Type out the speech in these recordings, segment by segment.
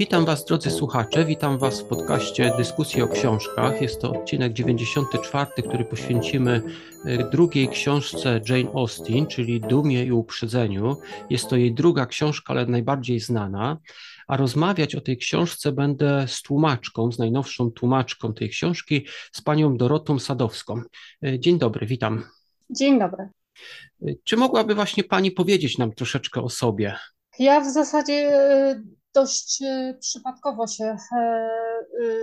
Witam Was, drodzy słuchacze, witam Was w podcaście Dyskusji o książkach. Jest to odcinek 94, który poświęcimy e, drugiej książce Jane Austen, czyli Dumie i Uprzedzeniu. Jest to jej druga książka, ale najbardziej znana. A rozmawiać o tej książce będę z tłumaczką, z najnowszą tłumaczką tej książki, z panią Dorotą Sadowską. E, dzień dobry, witam. Dzień dobry. E, czy mogłaby właśnie pani powiedzieć nam troszeczkę o sobie? Ja w zasadzie dość e, przypadkowo się e, e,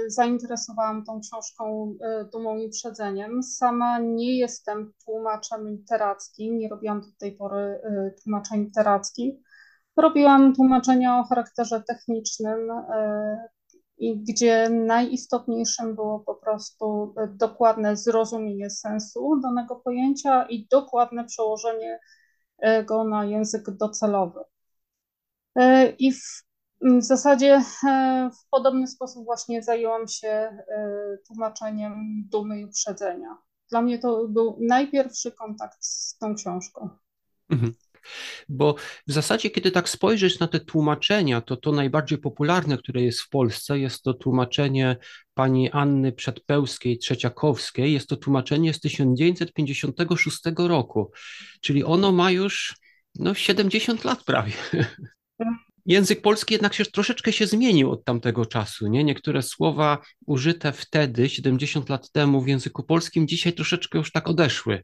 zainteresowałam tą książką Dumą i Przedzeniem. Sama nie jestem tłumaczem literackim, nie robiłam do tej pory tłumaczeń literackich. Robiłam tłumaczenia o charakterze technicznym, i gdzie najistotniejszym było po prostu dokładne zrozumienie sensu danego pojęcia i dokładne przełożenie go na język docelowy. I w w zasadzie e, w podobny sposób właśnie zajęłam się e, tłumaczeniem dumy i uprzedzenia. Dla mnie to był najpierwszy kontakt z tą książką. Mhm. Bo w zasadzie, kiedy tak spojrzysz na te tłumaczenia, to to najbardziej popularne, które jest w Polsce, jest to tłumaczenie pani Anny Przedpełskiej, Trzeciakowskiej. Jest to tłumaczenie z 1956 roku, czyli ono ma już no, 70 lat prawie. język polski jednak się troszeczkę się zmienił od tamtego czasu, nie? Niektóre słowa użyte wtedy, 70 lat temu w języku polskim, dzisiaj troszeczkę już tak odeszły.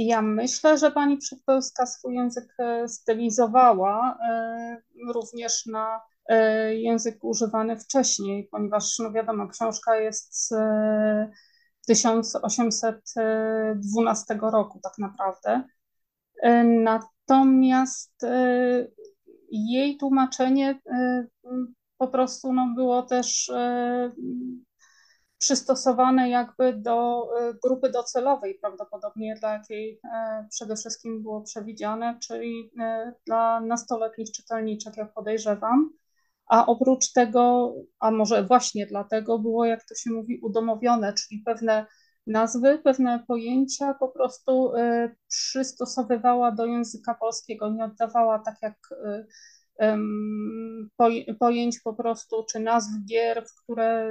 Ja myślę, że pani Przedpełska swój język e, stylizowała e, również na e, język używany wcześniej, ponieważ, no wiadomo, książka jest z 1812 roku tak naprawdę. Natomiast jej tłumaczenie po prostu no, było też przystosowane jakby do y, grupy docelowej prawdopodobnie, dla jakiej przede wszystkim było przewidziane, czyli dla nastoletnich czytelniczek, jak podejrzewam. A oprócz tego, a może właśnie dlatego było, jak to się mówi, udomowione, czyli pewne nazwy, pewne pojęcia po prostu przystosowywała do języka polskiego, nie oddawała tak jak pojęć po prostu, czy nazw gier, w które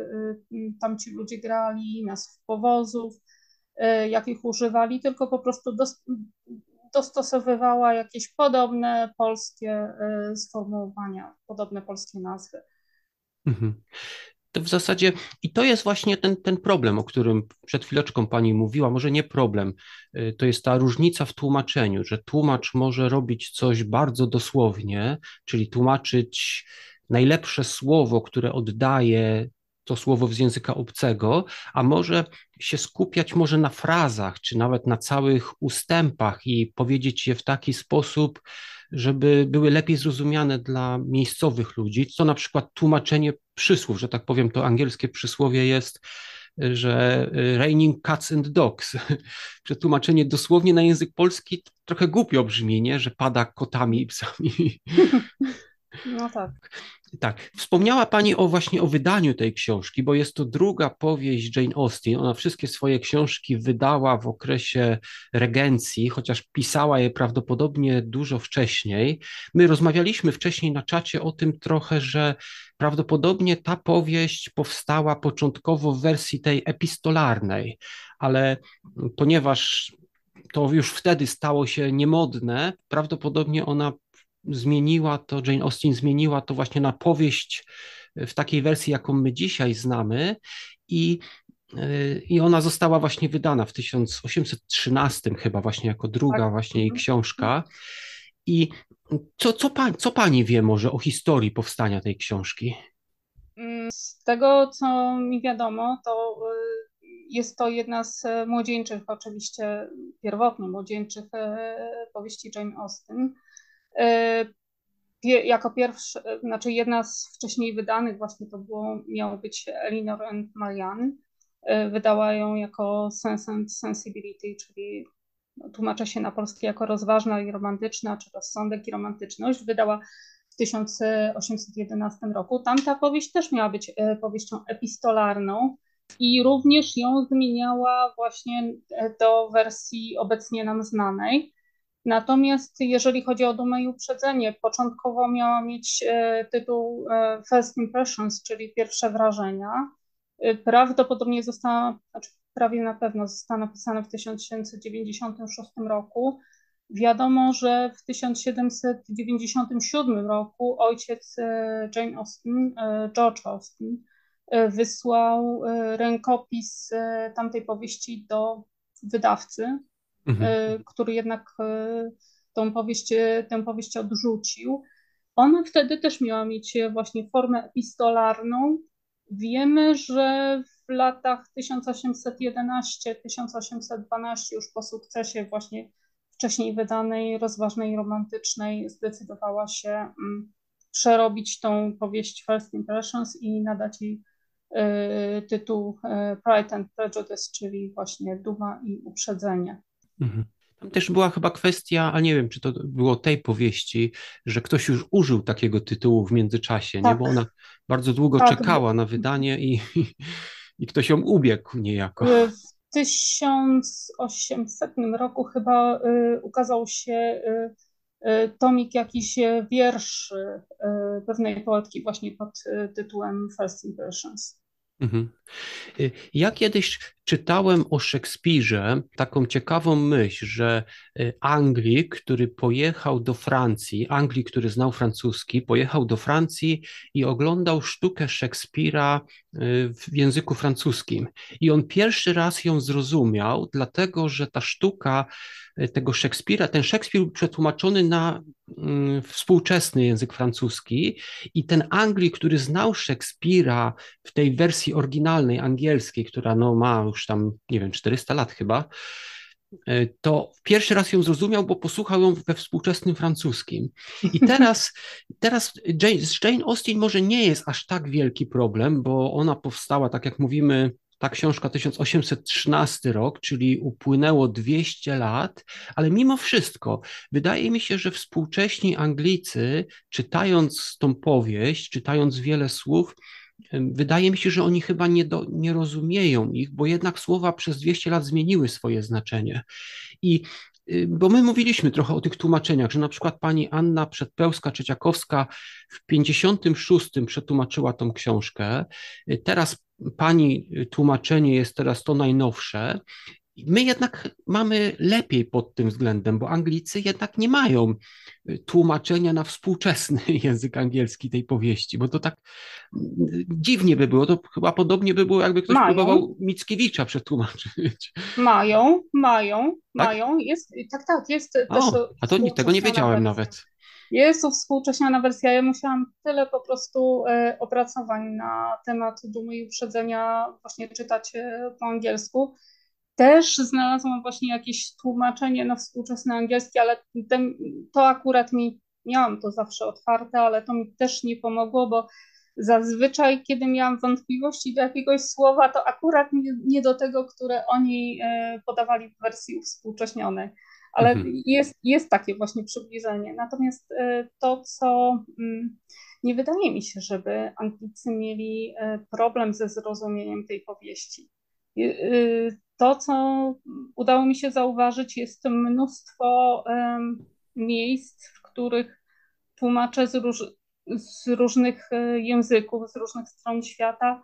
y, tam ci ludzie grali, nazw powozów, jakich używali, tylko po prostu dostosowywała jakieś podobne polskie sformułowania, podobne polskie nazwy. W zasadzie i to jest właśnie ten, ten problem, o którym przed chwileczką pani mówiła, może nie problem, y, to jest ta różnica w tłumaczeniu, że tłumacz może robić coś bardzo dosłownie, czyli tłumaczyć najlepsze słowo, które oddaje to słowo z języka obcego, a może się skupiać może na frazach, czy nawet na całych ustępach i powiedzieć je w taki sposób, żeby były lepiej zrozumiane dla miejscowych ludzi, co na przykład tłumaczenie przysłów, że tak powiem, to angielskie przysłowie jest, że raining cats and dogs. Przetłumaczenie dosłownie na język polski trochę głupio brzmi, nie? że pada kotami i psami. No tak. Tak. Wspomniała Pani o właśnie o wydaniu tej książki, bo jest to druga powieść Jane Austen. Ona wszystkie swoje książki wydała w okresie regencji, chociaż pisała je prawdopodobnie dużo wcześniej. My rozmawialiśmy wcześniej na czacie o tym trochę, że prawdopodobnie ta powieść powstała początkowo w wersji tej epistolarnej, ale ponieważ to już wtedy stało się niemodne, prawdopodobnie ona zmieniła to, Jane Austen zmieniła to właśnie na powieść w takiej wersji, jaką my dzisiaj znamy i i ona została właśnie wydana w 1813 chyba właśnie jako druga tak. właśnie jej książka. I co, co, pa, co pani wie może o historii powstania tej książki? Mm, z tego, co mi wiadomo, to y, jest to jedna z młodzieńczych, oczywiście pierwotnie młodzieńczych powieści Jane Austen. E, jako pierwszy, znaczy jedna z wcześniej wydanych właśnie to było, miało być Elinor and Marianne. E, wydała ją jako Sense and Sensibility, czyli tłumaczę się na polski jako rozważna i romantyczna, czy rozsądek i romantyczność. Wydała w 1811 roku. Tamta powieść też miała być powieścią epistolarną i również ją zmieniała właśnie do wersji obecnie nam znanej. Natomiast jeżeli chodzi o dumę i uprzedzenie, początkowo miała mieć tytuł First Impressions, czyli pierwsze wrażenia. Prawdopodobnie została, znaczy prawie na pewno została napisana w 1796 roku. Wiadomo, że w 1797 roku ojciec e, Jane Austen, e, George Austen, e, wysłał rękopis tamtej powieści do wydawcy, mhm. który jednak tą powieść, tę powieść odrzucił. Ona wtedy też miała mieć właśnie formę epistolarną. Wiemy, że w latach 1811-1812, już po sukcesie właśnie wcześniej wydanej, rozważnej, romantycznej, zdecydowała się mm, przerobić tą powieść First Impressions i nadać jej tytuł Pride and Prejudice, czyli właśnie Duma i Uprzedzenie. Mhm. Tam też była chyba kwestia, a nie wiem, czy to było tej powieści, że ktoś już użył takiego tytułu w międzyczasie, tak. nie? bo ona bardzo długo tak, czekała na wydanie i, i ktoś ją ubiegł niejako. Y, 1800 roku chyba y, ukazał się y, y, tomik jakiś wierszy pewnej poetki właśnie pod tytułem First Impressions. Mhm. Ja kiedyś czytałem o Szekspirze taką ciekawą myśl, że Anglik, który pojechał do Francji, Anglik, który znał francuski, pojechał do Francji i oglądał sztukę Szekspira w języku francuskim. I on pierwszy raz ją zrozumiał, dlatego że ta sztuka tego Szekspira, ten Szekspir był przetłumaczony na mm, współczesny język francuski i ten Anglik, który znał Szekspira w tej wersji oryginalnej angielskiej, która no, ma już tam, nie wiem, 400 lat chyba, e, to pierwszy raz ją zrozumiał, bo posłuchał ją we współczesnym francuskim. I teraz, teraz Jane, z Jane Austen może nie jest aż tak wielki problem, bo ona powstała, tak jak mówimy, ta książka 1813 rok, czyli upłynęło 200 lat, ale mimo wszystko wydaje mi się, że współcześni Anglicy, czytając tą powieść, czytając wiele słów, Wydaje mi się, że oni chyba nie, do, nie rozumieją ich, bo jednak słowa przez 200 lat zmieniły swoje znaczenie. I y, bo my mówiliśmy trochę o tych tłumaczeniach, że na przykład pani Anna Przedpełska-Trzeciakowska w 56 przetłumaczyła tą książkę. Teraz pani tłumaczenie jest teraz to najnowsze My jednak mamy lepiej pod tym względem, bo Anglicy jednak nie mają y, tłumaczenia na współczesny język angielski tej powieści, bo to tak mm, dziwnie by było. To chyba podobnie by było, jakby ktoś mają. próbował Mickiewicza przetłumaczyć. Mają, mają, tak? mają. Jest, tak, tak, jest o, też. A to tego nie wiedziałem nawet. Jest to wersja. Ja musiałam tyle po prostu e, opracowań na temat dumy i uprzedzenia właśnie czytać e, po angielsku też znalazłam właśnie jakieś tłumaczenie na współczesny angielski, ale ten, to akurat mi, miałam to zawsze otwarte, ale to mi też nie pomogło, bo zazwyczaj, kiedy miałam wątpliwości do jakiegoś słowa, to akurat nie, nie do tego, które oni e, podawali w wersji współcześnionej. Ale mhm. jest, jest takie właśnie przybliżenie. Natomiast e, to, co mm, nie wydaje mi się, żeby Anglicy mieli e, problem ze zrozumieniem tej powieści to, co udało mi się zauważyć, jest mnóstwo miejsc, w których tłumacze z, róż, z, różnych e, języków, z różnych stron świata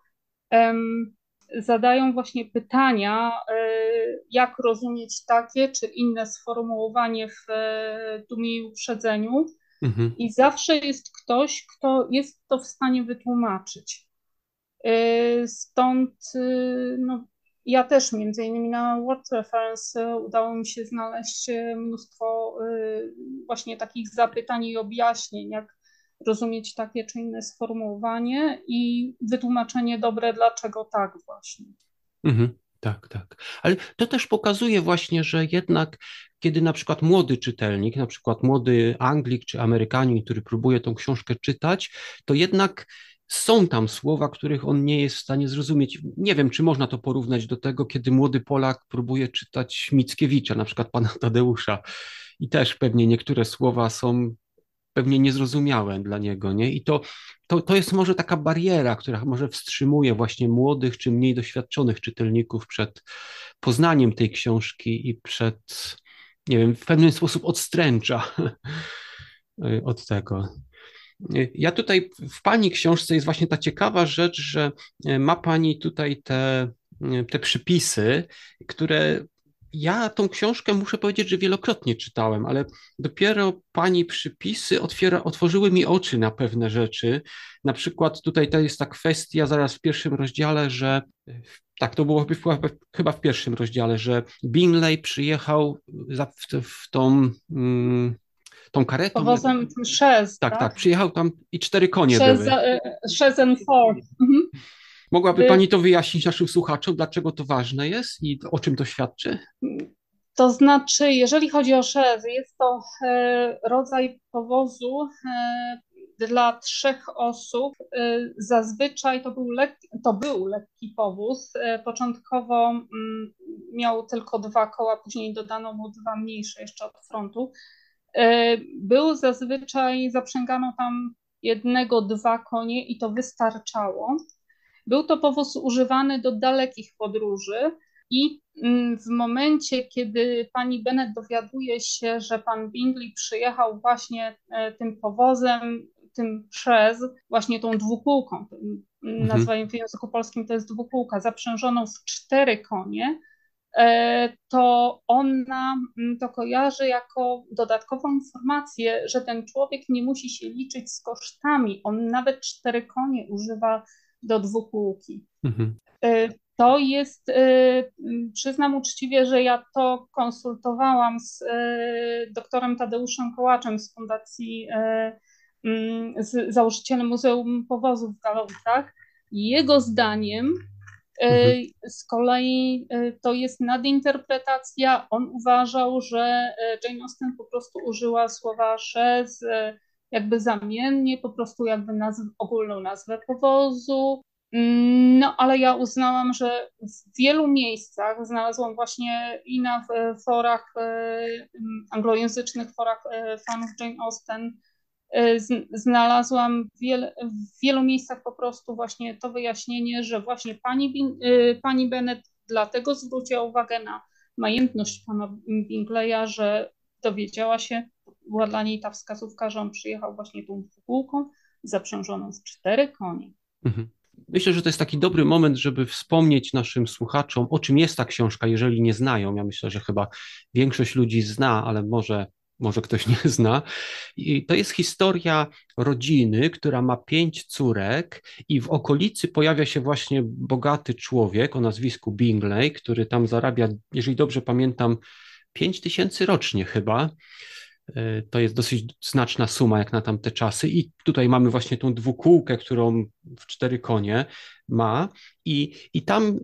zadają właśnie pytania, um, jak rozumieć takie czy inne sformułowanie w e, dumie i uprzedzeniu. Mhm. I zawsze jest ktoś, kto jest to w stanie wytłumaczyć. Stąd no, ja też między innymi na Word Reference udało mi się znaleźć e, mnóstwo e, właśnie takich zapytań i objaśnień, jak rozumieć takie czy inne sformułowanie i wytłumaczenie dobre, dlaczego tak właśnie. Mhm, tak, tak. Ale to też pokazuje właśnie, że jednak kiedy na przykład młody czytelnik, na przykład młody Anglik czy Amerykanin, który próbuje tą książkę czytać, to jednak są tam słowa, których on nie jest w stanie zrozumieć. Nie wiem, czy można to porównać do tego, kiedy młody Polak próbuje czytać Mickiewicza, na przykład pana Tadeusza, i też pewnie niektóre słowa są pewnie niezrozumiałe dla niego, nie? I to, to, to jest może taka bariera, która może wstrzymuje właśnie młodych czy mniej doświadczonych czytelników przed poznaniem tej książki i przed nie wiem, w pewien sposób odstręcza od tego. Ja tutaj w Pani książce jest właśnie ta ciekawa rzecz, że ma Pani tutaj te, te przypisy, które ja tą książkę muszę powiedzieć, że wielokrotnie czytałem, ale dopiero pani przypisy otwiera, otworzyły mi oczy na pewne rzeczy. Na przykład tutaj to jest ta kwestia zaraz w pierwszym rozdziale, że tak, to było chyba w pierwszym rozdziale, że Bingley przyjechał w, w tą, mm, tą karetą. Powozem Shez, tak, tak, tak, przyjechał tam i cztery konie Shez, były. Shez and four. Mhm. Mogłaby y- Pani to wyjaśnić naszym słuchaczom, dlaczego to ważne jest i o czym to świadczy? To znaczy, jeżeli chodzi o szezy, jest to e, rodzaj powozu e, dla trzech osób. E, zazwyczaj to był, lekki, to był lekki powóz. Początkowo mm, miał tylko dwa koła, później dodano mu dwa mniejsze jeszcze od frontu. Był zazwyczaj, zaprzęgano tam jednego, dwa konie i to wystarczało. Był to powóz używany do dalekich podróży i mm, w momencie, kiedy pani Bennett dowiaduje się, że pan Bingley przyjechał właśnie e, tym powozem, tym przez właśnie tą dwukółką, mhm. nazwa w języku polskim to jest dwukółka, zaprzężoną w cztery konie, e, to ona mm, to kojarzy jako dodatkową informację, że ten człowiek nie musi się liczyć z kosztami. On nawet cztery konie używa do dwukółki. Mhm. E, to jest, e, przyznam uczciwie, że ja to konsultowałam z e, doktorem Tadeuszem Kołaczem z Fundacji, z założycielem Muzeum Powozów w Galowicach. Jego zdaniem mhm. z kolei to jest nadinterpretacja. On uważał, że Jane Austen po prostu użyła słowa z jakby zamiennie, po prostu jakby nazw, ogólną nazwę powozu. Mm, no, ale ja uznałam, że w wielu miejscach znalazłam właśnie i na forach, e, anglojęzycznych forach e, fanów Jane Austen, e, znalazłam wiele, w wielu miejscach po prostu właśnie to wyjaśnienie, że właśnie pani, pani Bennett dlatego zwróciła uwagę na majętność pana Bingleya, że dowiedziała się, była dla niej ta wskazówka, że on przyjechał właśnie tą dwukółką zaprzężoną w cztery konie. Mhm. Myślę, że to jest taki dobry moment, żeby wspomnieć naszym słuchaczom, o czym jest ta książka, jeżeli nie znają. Ja myślę, że chyba większość ludzi zna, ale może, może ktoś nie zna. I to jest historia rodziny, która ma pięć córek, i w okolicy pojawia się właśnie bogaty człowiek o nazwisku Bingley, który tam zarabia, jeżeli dobrze pamiętam, 5 tysięcy rocznie chyba. E, to jest dosyć znaczna suma jak na tamte czasy. I tutaj mamy właśnie tą dwukółkę, którą w cztery konie ma. I, i tam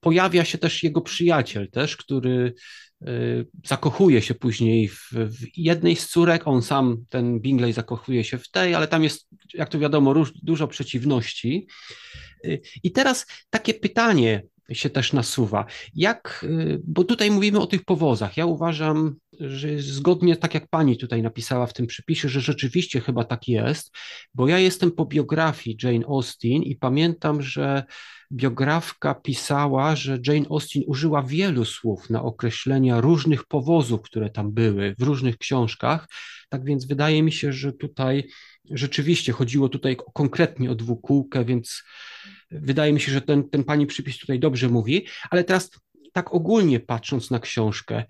pojawia się też jego przyjaciel, też, który y, zakochuje się później w, w, jednej z córek. On sam, ten Bingley, zakochuje się w tej, ale tam jest, jak to wiadomo, róż, dużo przeciwności. Y, I teraz takie pytanie się też nasuwa. Jak, y, bo tutaj mówimy o tych powozach. Ja uważam, że zgodnie tak jak pani tutaj napisała w tym przypisie, że rzeczywiście chyba tak jest, bo ja jestem po biografii Jane Austen i pamiętam, że biografka pisała, że Jane Austen użyła wielu słów na określenia różnych powozów, które tam były w różnych książkach. Tak więc wydaje mi się, że tutaj rzeczywiście chodziło tutaj konkretnie o dwukółkę, więc wydaje mi się, że ten, ten pani przypis tutaj dobrze mówi, ale teraz tak ogólnie patrząc na książkę,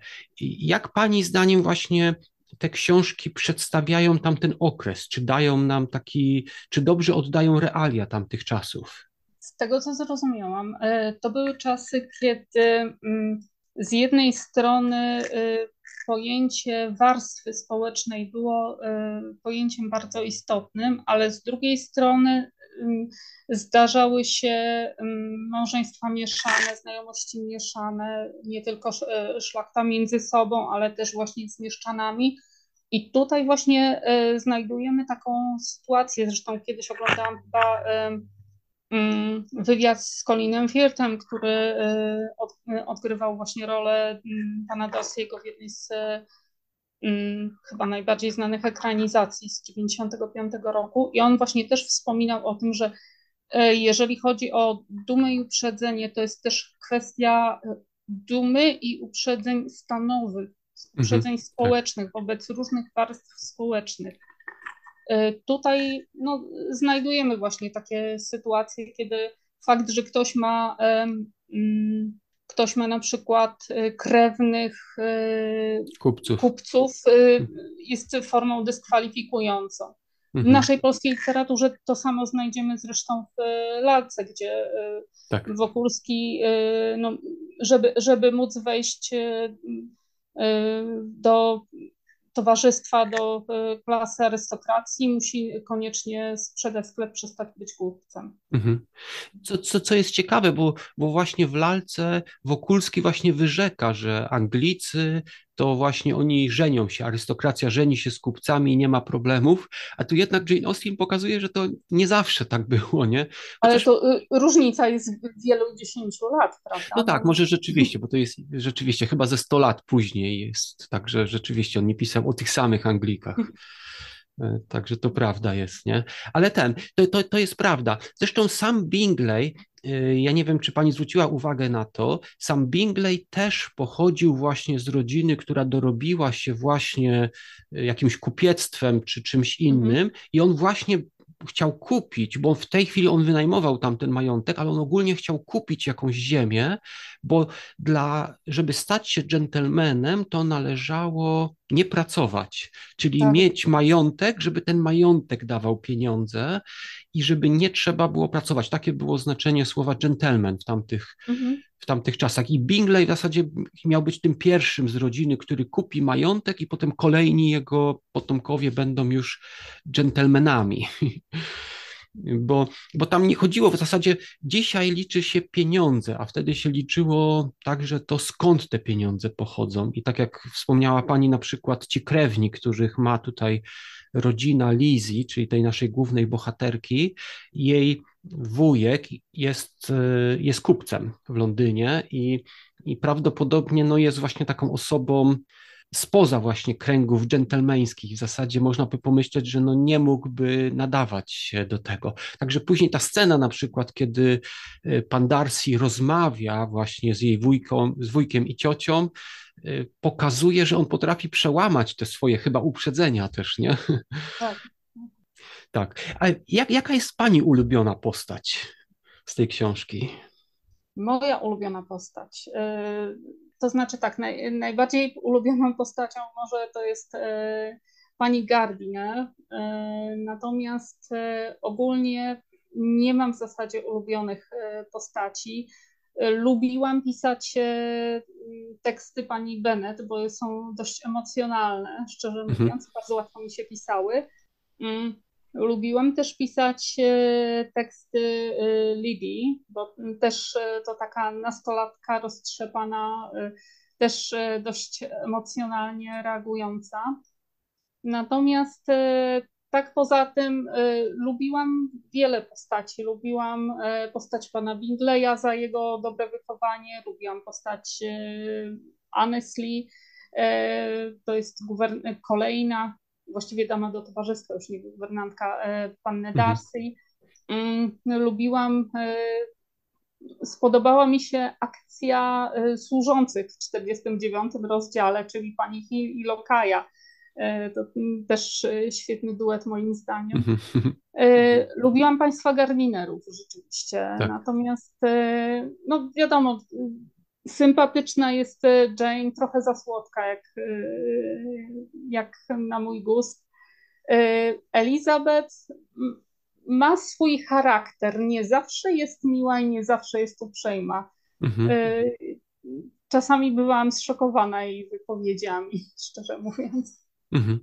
jak pani zdaniem właśnie te książki przedstawiają tamten okres? Czy dają nam taki, czy dobrze oddają realia tamtych czasów? Z tego, co zrozumiałam, e, to były czasy, kiedy mm, z jednej strony e, pojęcie warstwy społecznej było e, pojęciem bardzo istotnym, ale z drugiej strony Zdarzały się małżeństwa mieszane, znajomości mieszane, nie tylko szlachta między sobą, ale też właśnie z mieszczanami. I tutaj właśnie znajdujemy taką sytuację, zresztą kiedyś oglądałam chyba wywiad z Colinem Firtem, który e, odgrywał właśnie rolę pana Dossiego w jednej z Mm, chyba najbardziej znanych ekranizacji z 1995 roku. I on właśnie też wspominał o tym, że jeżeli chodzi o dumę i uprzedzenie, to jest też kwestia dumy i uprzedzeń stanowych, uprzedzeń mhm, społecznych, tak. wobec różnych warstw społecznych. Y, tutaj no, znajdujemy właśnie takie sytuacje, kiedy fakt, że ktoś ma, um, ktoś ma na przykład y, krewnych y, kupców, kupców jest formą dyskwalifikującą. W mhm. naszej polskiej literaturze to samo znajdziemy zresztą w lalce, gdzie tak. Wokulski, no, żeby, żeby móc wejść do towarzystwa do e, klasy arystokracji musi koniecznie sprzedać sklep, przestać być kupcem. Mhm. Co, co, co jest ciekawe, bo, bo właśnie w lalce Wokulski właśnie wyrzeka, że Anglicy to właśnie oni żenią się, arystokracja żeni się z kupcami i nie ma problemów, a tu jednak Jane Austen pokazuje, że to nie zawsze tak było, nie? Chociaż... Ale to y, różnica jest wielu dziesięciu lat, prawda? No tak, może rzeczywiście, bo to jest rzeczywiście chyba ze 100 lat później jest, także rzeczywiście on nie pisał o tych samych Anglikach. E, także to prawda jest, nie? Ale ten, to, to, to jest prawda. Zresztą sam Bingley, ja nie wiem, czy pani zwróciła uwagę na to, sam Bingley też pochodził właśnie z rodziny, która dorobiła się właśnie e, jakimś kupiectwem czy czymś mhm. innym i on właśnie chciał kupić, bo w tej chwili on wynajmował tam ten majątek, ale on ogólnie chciał kupić jakąś ziemię, bo dla, żeby stać się dżentelmenem, to należało nie pracować, czyli tak. mieć majątek, żeby ten majątek dawał pieniądze i żeby nie trzeba było pracować. Takie było znaczenie słowa gentleman w tamtych, mhm. w tamtych czasach. I Bingley w zasadzie miał być tym pierwszym z rodziny, który kupi majątek i potem kolejni jego potomkowie będą już dżentelmenami. bo, bo tam nie chodziło w zasadzie, dzisiaj liczy się pieniądze, a wtedy się liczyło także to, skąd te pieniądze pochodzą. I tak jak wspomniała pani, na przykład ci krewni, których ma tutaj rodzina Lizzie, czyli tej naszej głównej bohaterki, jej wujek jest, jest kupcem w Londynie i, i prawdopodobnie no, jest właśnie taką osobą, spoza właśnie kręgów dżentelmeńskich. W zasadzie można by pomyśleć, że no nie mógłby nadawać się do tego. Także później ta scena na przykład, kiedy e, pan Darcy rozmawia właśnie z jej wujką, z wujkiem i ciocią, e, pokazuje, że on potrafi przełamać te swoje chyba uprzedzenia też, nie? Tak. Tak. A jak, jaka jest pani ulubiona postać z tej książki? Moja ulubiona postać. To znaczy tak, naj, najbardziej ulubioną postacią może to jest e, pani Gardiner, e, natomiast e, ogólnie nie mam w zasadzie ulubionych e, postaci. E, lubiłam pisać e, teksty pani Bennett, bo są dość emocjonalne, szczerze mhm. mówiąc, bardzo łatwo mi się pisały. Mm, lubiłam też pisać teksty Lidii, bo też to taka nastolatka roztrzepana, też dość emocjonalnie reagująca. Natomiast tak poza tym lubiłam wiele postaci. Lubiłam postać pana Bindleya za jego dobre wychowanie, lubiłam postać Annesley, to jest kolejna właściwie dama do towarzystwa, już nie guwernantka e, panny mhm. Darcy. Mhm. Lubiłam, e, spodobała mi się akcja e, służących w 49 rozdziale, czyli pani Hill i Lokaja. To też świetny duet moim zdaniem. Mhm. Lubiłam państwa Gardinerów rzeczywiście. Tak. Natomiast no wiadomo, sympatyczna jest Jane, trochę za słodka jak jak na mój gust. Y, Elizabeth ma swój charakter, nie zawsze jest miła i nie zawsze jest uprzejma. Mhm. Czasami byłam zszokowana jej wypowiedziami, szczerze mówiąc. Mhm.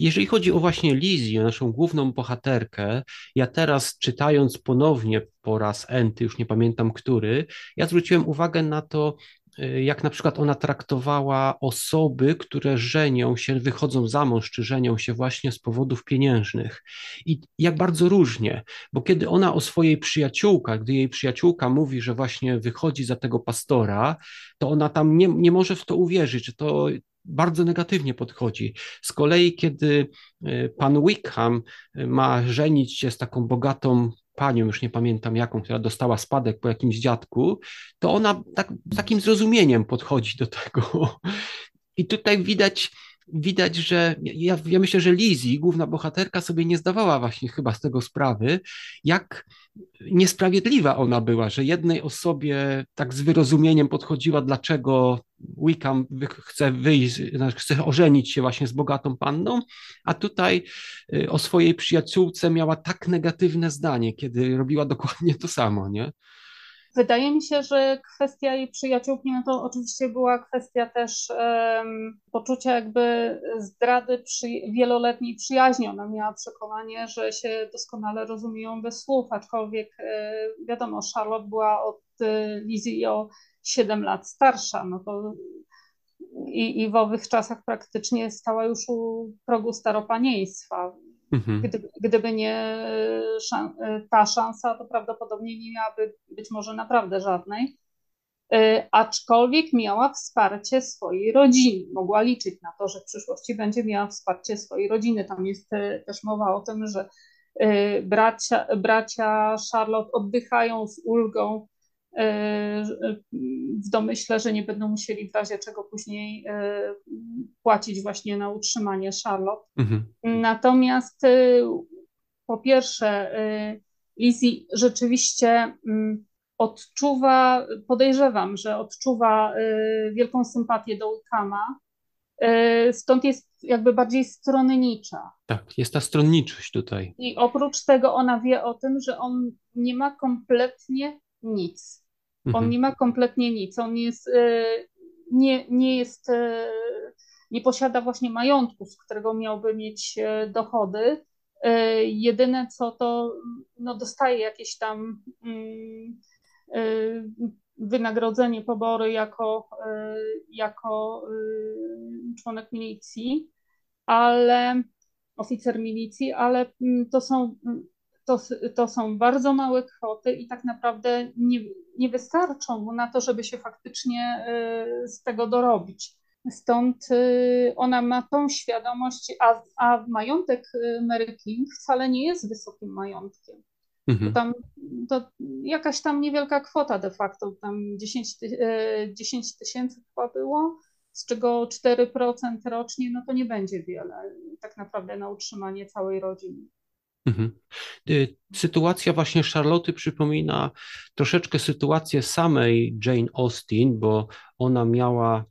Jeżeli chodzi o właśnie Lizzie, naszą główną bohaterkę, ja teraz czytając ponownie po raz enty, już nie pamiętam który, ja zwróciłem uwagę na to, Y, jak na przykład ona traktowała osoby, które żenią się, wychodzą za mąż, czy żenią się właśnie z powodów pieniężnych. I jak bardzo różnie, bo kiedy ona o swojej przyjaciółkach, gdy jej przyjaciółka mówi, że właśnie wychodzi za tego pastora, to ona tam nie, nie może w to uwierzyć, że to bardzo negatywnie podchodzi. Z kolei, kiedy y, pan Wickham y, ma żenić się z taką bogatą panią, już nie pamiętam jaką, która dostała spadek po jakimś dziadku, to ona tak, takim zrozumieniem podchodzi do tego. I tutaj widać, widać, że ja, ja myślę, że Lizzie, główna bohaterka, sobie nie zdawała właśnie chyba z tego sprawy, jak niesprawiedliwa ona była, że jednej osobie tak z wyrozumieniem podchodziła, dlaczego Wickham chce wyjść, znaczy chce ożenić się właśnie z bogatą panną, a tutaj y, o swojej przyjaciółce miała tak negatywne zdanie, kiedy robiła dokładnie to samo, nie? Wydaje mi się, że kwestia jej przyjaciółki, no to oczywiście była kwestia też um, poczucia jakby zdrady przy, wieloletniej przyjaźni. Ona miała przekonanie, że się doskonale rozumieją bez słów, aczkolwiek e, wiadomo, Charlotte była od e, Lizzie o 7 lat starsza, no to i, i w owych czasach praktycznie stała już u progu staropanieństwa. Mhm. Gdyby, gdyby nie szan ta szansa, to prawdopodobnie nie miałaby być może naprawdę żadnej. Y, aczkolwiek miała wsparcie swojej rodziny. Mogła liczyć na to, że w przyszłości będzie miała wsparcie swojej rodziny. Tam jest też mowa o tym, że bracia, bracia Charlotte oddychają z ulgą w domyśle, że nie będą musieli w razie czego później e, płacić właśnie na utrzymanie Charlotte. Mhm. Natomiast e, po pierwsze, e, Lizzie rzeczywiście mm, odczuwa, podejrzewam, że odczuwa wielką sympatię do Wickhama, stąd jest jakby bardziej stronnicza. Tak, jest ta stronniczość tutaj. I oprócz tego ona wie o tym, że on nie ma kompletnie nic. On mhm. nie ma kompletnie nic. On jest, e, nie, nie jest, e, nie posiada właśnie majątku, z którego miałby mieć e, dochody. Jedyne co to no, dostaje jakieś tam mm, wynagrodzenie, pobory jako, jako członek milicji, ale oficer milicji, ale mm, to są to, to są bardzo małe kwoty i tak naprawdę nie, nie wystarczą mu na to, żeby się faktycznie y, z tego dorobić. Stąd y, ona ma tą świadomość, a, a majątek y, Mary King wcale nie jest wysokim majątkiem. Mhm. To tam to jakaś tam niewielka kwota de facto, tam 10, 10 tysięcy chyba było, z czego 4% rocznie, no to nie będzie wiele tak naprawdę na utrzymanie całej rodziny. Mhm. Y, sytuacja właśnie Charlotte przypomina troszeczkę sytuację samej Jane Austen, bo ona miała,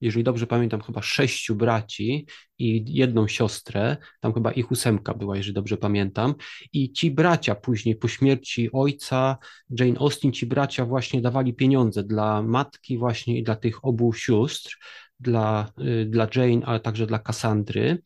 jeżeli dobrze pamiętam, chyba sześciu braci i jedną siostrę, tam chyba ich ósemka była, jeżeli dobrze pamiętam, i ci bracia później po śmierci ojca Jane Austen, ci bracia właśnie dawali pieniądze dla matki właśnie i dla tych obu sióstr, dla, y, dla Jane, ale także dla Cassandry.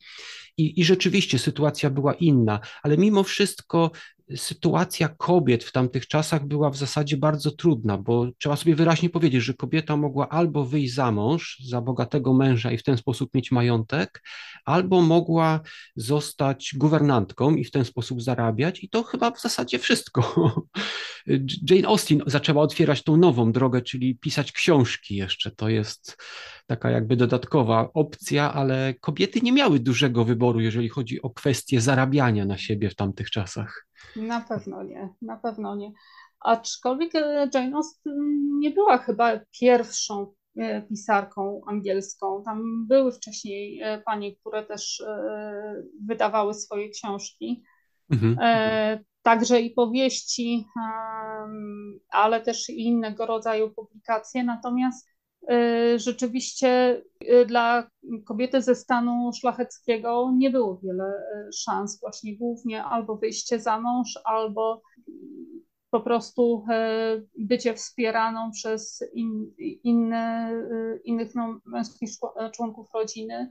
I, I rzeczywiście sytuacja była inna, ale mimo wszystko sytuacja kobiet w tamtych czasach była w zasadzie bardzo trudna, bo trzeba sobie wyraźnie powiedzieć, że kobieta mogła albo wyjść za mąż, za bogatego męża i w ten sposób mieć majątek, albo mogła zostać guwernantką i w ten sposób zarabiać, i to chyba w zasadzie wszystko. Jane Austen zaczęła otwierać tą nową drogę, czyli pisać książki jeszcze. To jest taka jakby dodatkowa opcja, ale kobiety nie miały dużego wyboru, jeżeli chodzi o kwestię zarabiania na siebie w tamtych czasach. Na pewno nie, na pewno nie. Aczkolwiek e, Jane Austen nie była chyba pierwszą e, pisarką angielską. Tam były wcześniej e, panie, które też wydawały swoje książki. Mhm. Także i powieści, ale też i innego rodzaju publikacje. Natomiast rzeczywiście dla kobiety ze stanu szlacheckiego nie było wiele e, szans, właśnie głównie albo wyjście za mąż, albo po prostu bycie wspieraną przez in, inne, innych no, męskich członków rodziny,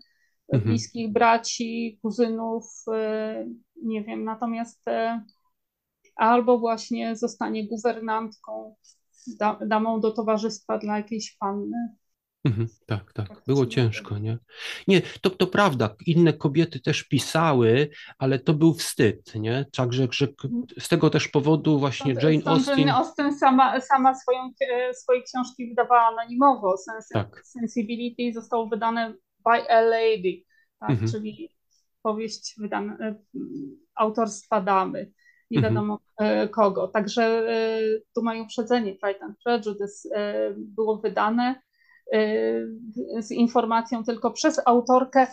mhm. bliskich braci, kuzynów, nie wiem, natomiast albo właśnie zostanie guwernantką, damą do towarzystwa dla jakiejś panny. Mhm, tak, tak. Było ciężko, nie? Nie, to, to prawda. Inne kobiety też pisały, ale to był wstyd, nie? Także że mhm. z tego też powodu właśnie Jane Austen... Jane Austen sama, sama swoją, e, swoje książki wydawała anonimowo. Sens tak. Sensibility zostało wydane by a lady, tak? Mhm. czyli powieść wydana, e, autorstwa damy nie mhm. wiadomo mhm. kogo. Także tu mają uprzedzenie. Pride and Prejudice było wydane z informacją tylko przez autorkę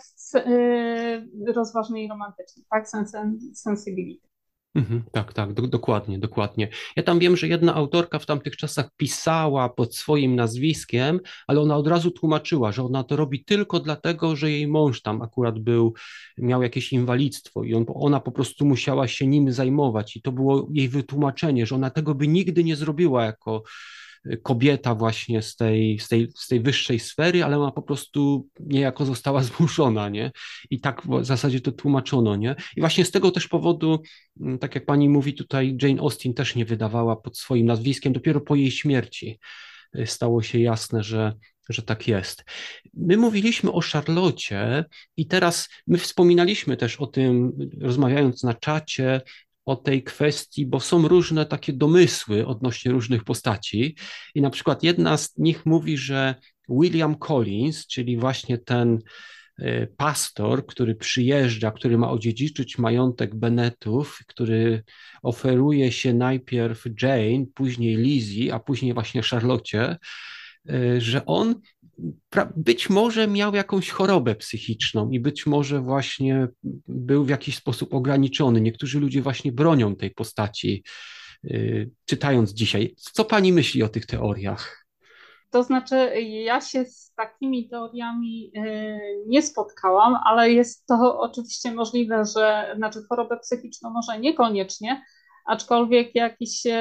rozważnej romantycznej, tak? Sensibility. Mhm, tak, tak, do, dokładnie, dokładnie. Ja tam wiem, że jedna autorka w tamtych czasach pisała pod swoim nazwiskiem, ale ona od razu tłumaczyła, że ona to robi tylko dlatego, że jej mąż tam akurat był, miał jakieś inwalidztwo i on, ona po prostu musiała się nim zajmować i to było jej wytłumaczenie, że ona tego by nigdy nie zrobiła jako kobieta właśnie z tej, z tej, z tej wyższej sfery, ale ona po prostu niejako została zmuszona, nie? I tak w zasadzie to tłumaczono, nie? I właśnie z tego też powodu, mm, tak jak pani mówi tutaj, Jane Austen też nie wydawała pod swoim nazwiskiem, dopiero po jej śmierci y, stało się jasne, że, że tak jest. My mówiliśmy o Charlocie i teraz my wspominaliśmy też o tym, rozmawiając na czacie, o tej kwestii, bo są różne takie domysły odnośnie różnych postaci. I na przykład jedna z nich mówi, że William Collins, czyli właśnie ten e, pastor, który przyjeżdża, który ma odziedziczyć majątek Bennetów, który oferuje się najpierw Jane, później Lizzie, a później właśnie Charlotte, e, że on być może miał jakąś chorobę psychiczną i być może właśnie był w jakiś sposób ograniczony. Niektórzy ludzie właśnie bronią tej postaci, yy, czytając dzisiaj. Co pani myśli o tych teoriach? To znaczy, ja się z takimi teoriami yy, nie spotkałam, ale jest to oczywiście możliwe, że znaczy chorobę psychiczną może niekoniecznie, aczkolwiek jakiś, yy,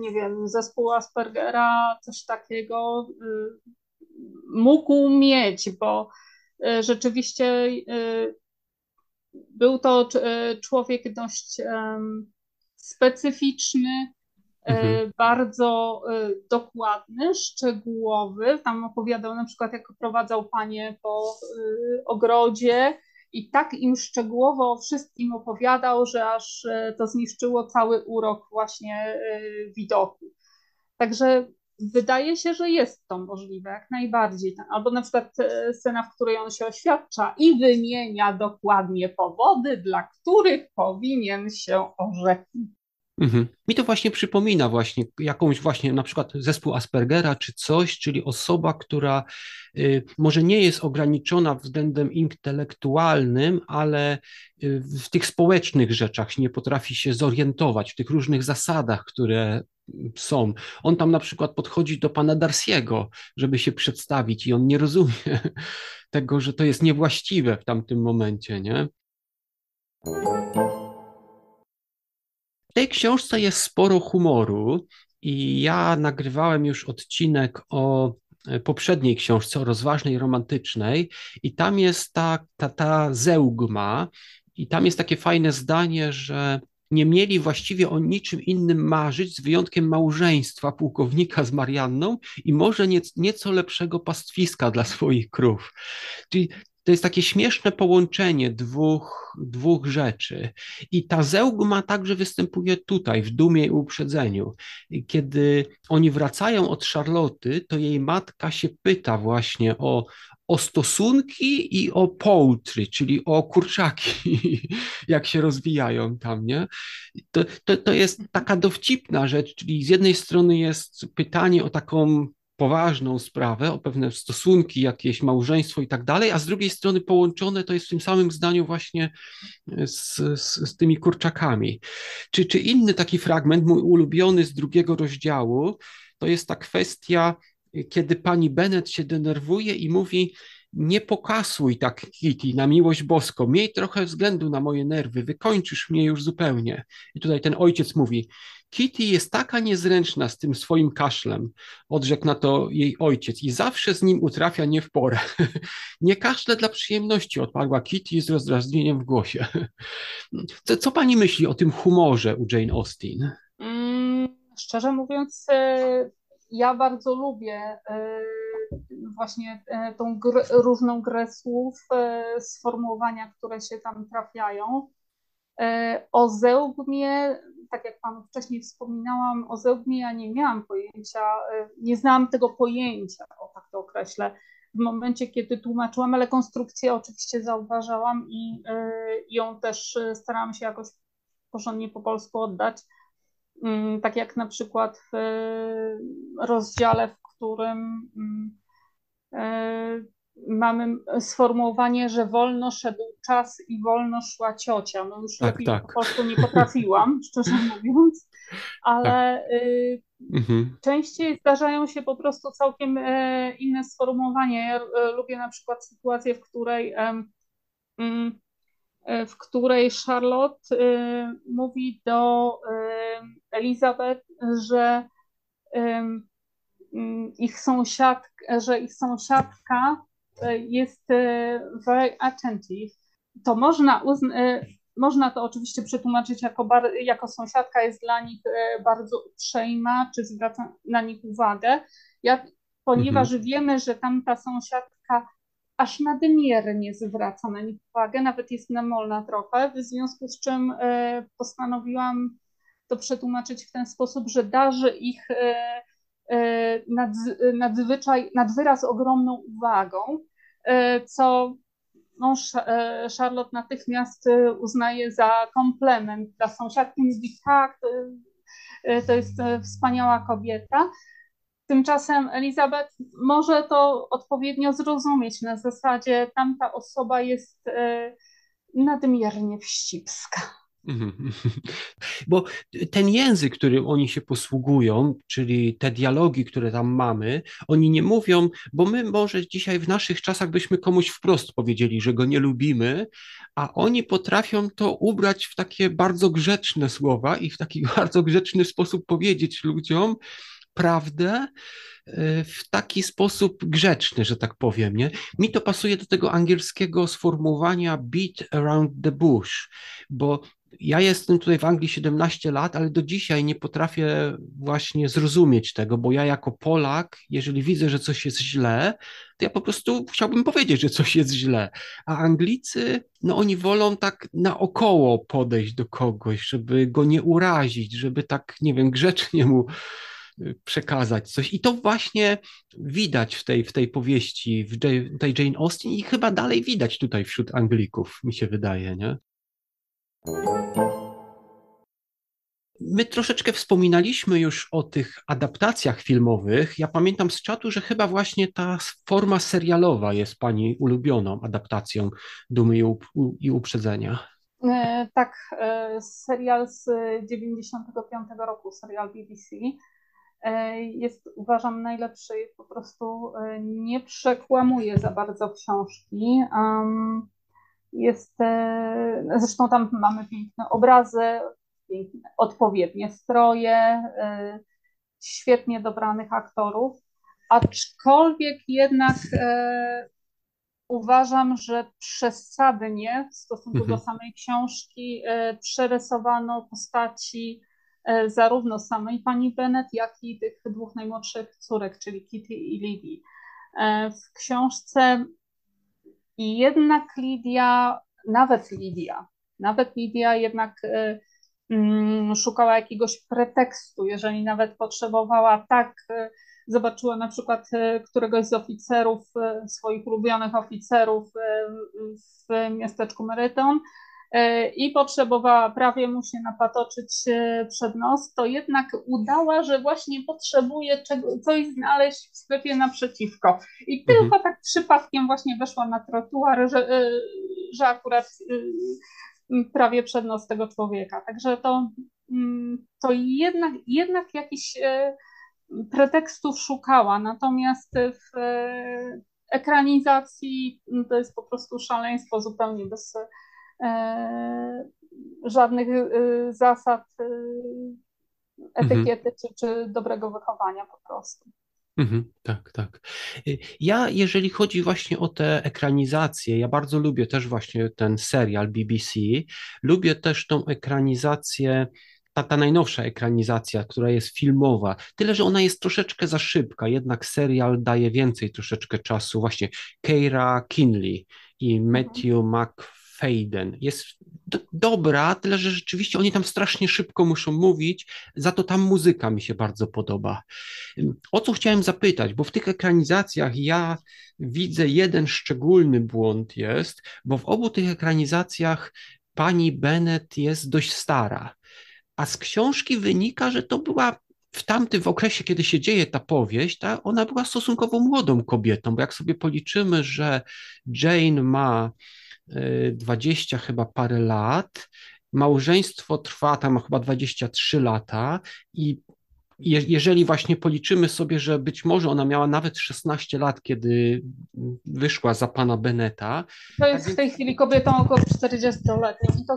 nie wiem, zespół Aspergera, coś takiego mógł mieć, bo e, rzeczywiście e, był to e, człowiek dość specyficzny, mhm. bardzo dokładny, szczegółowy. Tam opowiadał na przykład, jak prowadzał panie po ogrodzie i tak im szczegółowo o wszystkim opowiadał, że aż to zniszczyło cały urok właśnie widoku. Także wydaje się, że jest to możliwe, jak najbardziej. Albo na przykład e, scena, w której on się oświadcza i wymienia dokładnie powody, dla których powinien się orzeknąć. Mhm. Mi to właśnie przypomina właśnie jakąś właśnie na przykład zespół Aspergera czy coś, czyli osoba, która y, może nie jest ograniczona względem intelektualnym, ale y, w tych społecznych rzeczach nie potrafi się zorientować, w tych różnych zasadach, które są. On tam na przykład podchodzi do pana Darsiego, żeby się przedstawić i on nie rozumie tego, że to jest niewłaściwe w tamtym momencie, nie? W tej książce jest sporo humoru i ja nagrywałem już odcinek o e, poprzedniej książce, o rozważnej romantycznej i tam jest ta, ta, ta zeugma i tam jest takie fajne zdanie, że nie mieli właściwie o niczym innym marzyć, z wyjątkiem małżeństwa pułkownika z Marianną i może nieco lepszego pastwiska dla swoich krów. Czyli to jest takie śmieszne połączenie dwóch, dwóch rzeczy. I ta zeugma także występuje tutaj, w dumie i uprzedzeniu. Kiedy oni wracają od Charloty, to jej matka się pyta właśnie o, o stosunki i o poultry, czyli o kurczaki, jak się rozwijają tam, nie? To, to, to jest taka dowcipna rzecz, czyli z jednej strony jest pytanie o taką poważną sprawę, o pewne stosunki, jakieś małżeństwo i tak dalej, a z drugiej strony połączone to jest w tym samym zdaniu właśnie z, z, z tymi kurczakami. Czy, czy inny taki fragment, mój ulubiony z drugiego rozdziału, to jest ta kwestia, kiedy pani Bennett się denerwuje i mówi, nie pokasuj tak, Kitty, na miłość boską, miej trochę względu na moje nerwy, wykończysz mnie już zupełnie. I tutaj ten ojciec mówi, Kitty jest taka niezręczna z tym swoim kaszlem, odrzekł na to jej ojciec i zawsze z nim utrafia nie w porę. nie kaszle dla przyjemności, odparła Kitty z rozdrażnieniem w głosie. co, co pani myśli o tym humorze u Jane Austen? Mm, szczerze mówiąc, e, ja bardzo lubię e, właśnie e, tą gr różną grę słów, sformułowania, które się tam trafiają. O zełgmie tak jak Panu wcześniej wspominałam, o zełgmie ja nie miałam pojęcia, e, nie znałam tego pojęcia, o tak to określę, w momencie, kiedy tłumaczyłam, ale konstrukcję oczywiście zauważałam i e, ją też e, starałam się jakoś porządnie po polsku oddać. Mm, tak jak na przykład w rozdziale, w którym mm, mamy sformułowanie, że wolno szedł czas i wolno szła ciocia. No już tak, lepiej tak. po prostu nie potrafiłam, szczerze mówiąc, ale tak. y, mhm. częściej zdarzają się po prostu całkiem y, inne sformułowania. Ja y, lubię na przykład sytuację, w której mm, w której Charlotte mówi do Elizabeth, że mm, ich sąsiadka, że ich sąsiadka jest e, very attentive, to można, uzna- można to oczywiście przetłumaczyć jako, bar- jako sąsiadka jest dla nich e, bardzo uprzejma, czy zwraca na nich uwagę. Ja, ponieważ mhm. wiemy, że tamta sąsiadka aż nadmiernie zwraca na nich uwagę, nawet jest namolna trochę, w związku z czym e, postanowiłam to przetłumaczyć w ten sposób, że darzy ich nad, nadzwyczaj, nad wyraz ogromną uwagą, E, co no, e, Charlotte natychmiast e, uznaje za komplement dla sąsiadki. Mówi tak, to jest wspaniała kobieta. Tymczasem Elizabeth może to odpowiednio zrozumieć na zasadzie tamta osoba jest nadmiernie wścibska. Mhm. Bo ten język, którym oni się posługują, czyli te dialogi, które tam mamy, oni nie mówią, bo my może dzisiaj w naszych czasach byśmy komuś wprost powiedzieli, że go nie lubimy, a oni potrafią to ubrać w takie bardzo grzeczne słowa i w taki bardzo grzeczny sposób powiedzieć ludziom prawdę, e, w taki sposób grzeczny, że tak powiem. Nie? Mi to pasuje do tego angielskiego sformułowania beat around the bush, bo ja jestem tutaj w Anglii 17 lat, ale do dzisiaj nie potrafię właśnie zrozumieć tego, bo ja jako Polak, jeżeli widzę, że coś jest źle, to ja po prostu chciałbym powiedzieć, że coś jest źle. A Anglicy, no oni wolą tak naokoło podejść do kogoś, żeby go nie urazić, żeby tak, nie wiem, grzecznie mu y, przekazać coś. I to właśnie widać w tej, w tej powieści, w tej Jane Austen i chyba dalej widać tutaj wśród Anglików, mi się wydaje, nie? My troszeczkę wspominaliśmy już o tych adaptacjach filmowych. Ja pamiętam z czatu, że chyba właśnie ta forma serialowa jest Pani ulubioną adaptacją Dumy i, Uprzedzenia. E, tak, e, serial z 95 roku, serial BBC e, jest uważam najlepszy po prostu nie przekłamuje za bardzo książki. Um, jest, e, zresztą tam mamy piękne obrazy, piękne, odpowiednie stroje, e, świetnie dobranych aktorów, aczkolwiek jednak e, uważam, że przesadnie w stosunku mhm. do samej książki przerysowano postaci zarówno samej pani Bennett, jak i tych dwóch najmłodszych córek, czyli Kitty i Lidii. W książce i jednak Lidia, nawet Lidia, nawet Lidia jednak y, mm, szukała jakiegoś pretekstu, jeżeli nawet potrzebowała tak, y, zobaczyła na przykład y, któregoś z oficerów, swoich ulubionych oficerów w miasteczku Meryton, i potrzebowała prawie mu się napatoczyć e, przed nos, to jednak udała, że właśnie potrzebuje czego, coś znaleźć w sklepie naprzeciwko. I mhm. tylko tak przypadkiem właśnie weszła na trotuar, że, e, że akurat prawie przed nos tego człowieka. Także to, mm, to jednak, jednak jakiś pretekstów szukała, natomiast w ekranizacji to jest po prostu szaleństwo zupełnie bez E, żadnych e, zasad e, etykiety mhm. czy, czy dobrego wychowania po prostu. Mhm, tak, tak. Ja, jeżeli chodzi właśnie o te ekranizacje, ja bardzo lubię też właśnie ten serial BBC. Lubię też tą ekranizację, ta, ta najnowsza ekranizacja, która jest filmowa. Tyle, że ona jest troszeczkę za szybka, jednak serial daje więcej troszeczkę czasu. Właśnie Keira Kinley i mhm. Matthew mhm. Faden. Jest do, dobra, tyle że rzeczywiście oni tam strasznie szybko muszą mówić, za to tam muzyka mi się bardzo podoba. O co chciałem zapytać, bo w tych ekranizacjach ja widzę jeden szczególny błąd jest, bo w obu tych ekranizacjach pani Bennett jest dość stara, a z książki wynika, że to była w tamtym w okresie, kiedy się dzieje ta powieść, ta, ona była stosunkowo młodą kobietą, bo jak sobie policzymy, że Jane ma 20 y, chyba parę lat, małżeństwo trwa tam chyba 23 lata i je, jeżeli właśnie policzymy sobie, że być może ona miała nawet 16 lat, kiedy wyszła za pana Beneta. To jest tak w tej chwili kobietą około 40-letnią. I to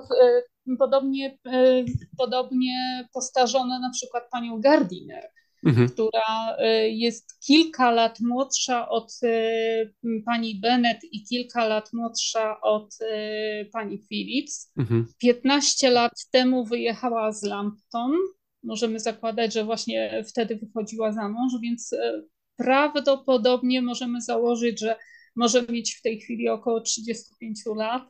y, podobnie, y, podobnie postarzone na przykład panią Gardiner, mhm. która y, jest kilka lat młodsza od y, pani Bennet i kilka lat młodsza od y, pani Phillips. Mhm. 15 lat temu wyjechała z Lampton możemy zakładać, że właśnie wtedy wychodziła za mąż, więc prawdopodobnie możemy założyć, że może mieć w tej chwili około 35 lat,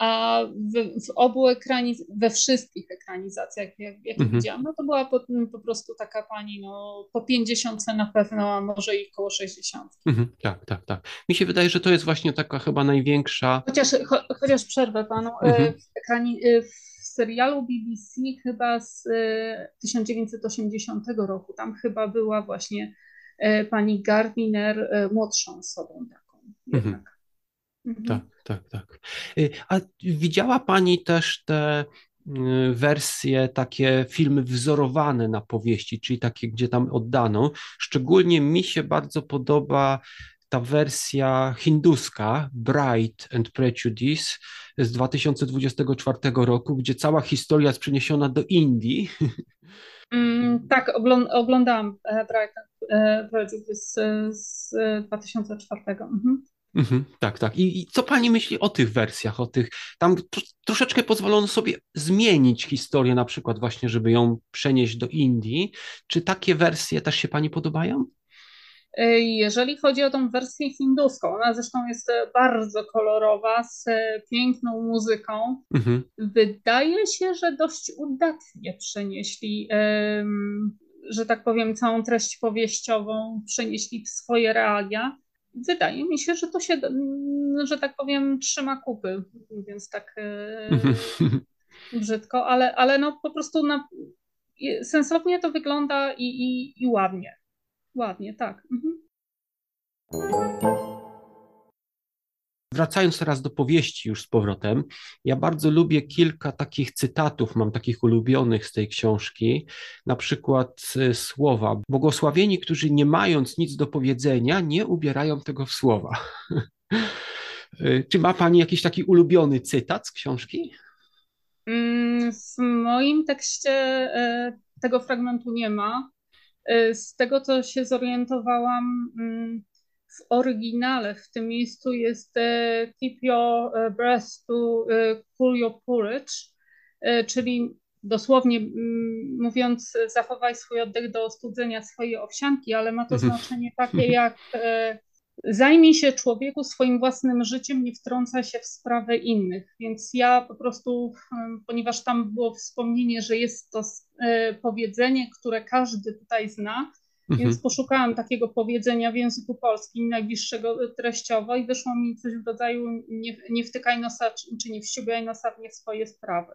a w, w obu ekraniz we wszystkich ekranizacjach, jak, jak mhm. widziałam, no to była po, po, prostu taka pani, no po 50 na pewno, a może i około 60. Mhm. Tak, tak, tak. Mi się wydaje, że to jest właśnie taka chyba największa... Chociaż, cho, chociaż przerwę panu, e, mhm. w, ekrani, e, w serialu BBC chyba z 1980 e, roku. Tam chyba była właśnie pani Gardiner młodszą osobą taką Mhm. Mhm. Tak, tak, tak. A widziała Pani też te wersje, takie filmy wzorowane na powieści, czyli takie, gdzie tam oddano. Szczególnie mi się bardzo podoba ta wersja hinduska, Bright and Prejudice z 2024 roku, gdzie cała historia jest przeniesiona do Indii. Mm, tak, oglądałam e, Bright and e, Prejudice z, z 2004. Mhm. Mhm, tak, tak. I, I, co pani myśli o tych wersjach, o tych, tam troszeczkę pozwolono sobie zmienić historię na przykład właśnie, żeby ją przenieść do Indii. Czy takie wersje też się pani podobają? E, jeżeli chodzi o tą wersję hinduską, ona zresztą jest e, bardzo kolorowa, z e, piękną muzyką. Mhm. Wydaje się, że dość udatnie przenieśli, że tak powiem, całą treść powieściową, przenieśli w swoje realia. Wydaje mi się, że to się, że tak powiem, trzyma kupy, mówiąc tak mhm. brzydko, ale, ale no po prostu na, sensownie to wygląda i, i, i ładnie. Ładnie, tak. Mhm. Wracając teraz do powieści już z powrotem, ja bardzo lubię kilka takich cytatów, mam takich ulubionych z tej książki, na przykład y, słowa błogosławieni, którzy nie mając nic do powiedzenia, nie ubierają tego w słowa. Y, czy ma Pani jakiś taki ulubiony cytat z książki? Mm, w moim tekście e, tego fragmentu nie ma. Z tego, co się zorientowałam, mm, w oryginale w tym miejscu jest e, keep your e, breath to e, cool your porridge, czyli dosłownie mówiąc, zachowaj swój oddech do ostudzenia swojej owsianki, ale ma to mhm. znaczenie takie jak zajmij się człowieku swoim własnym życiem, nie wtrąca się w sprawę innych. Więc ja po prostu, ponieważ tam było wspomnienie, że jest to powiedzenie, które każdy tutaj zna, mhm. więc poszukałam takiego powiedzenia w języku polskim, najbliższego treściowo i wyszło mi coś w rodzaju nie, nie wtykaj nosa, czy nie wściubiaj nosa w nie swoje sprawy.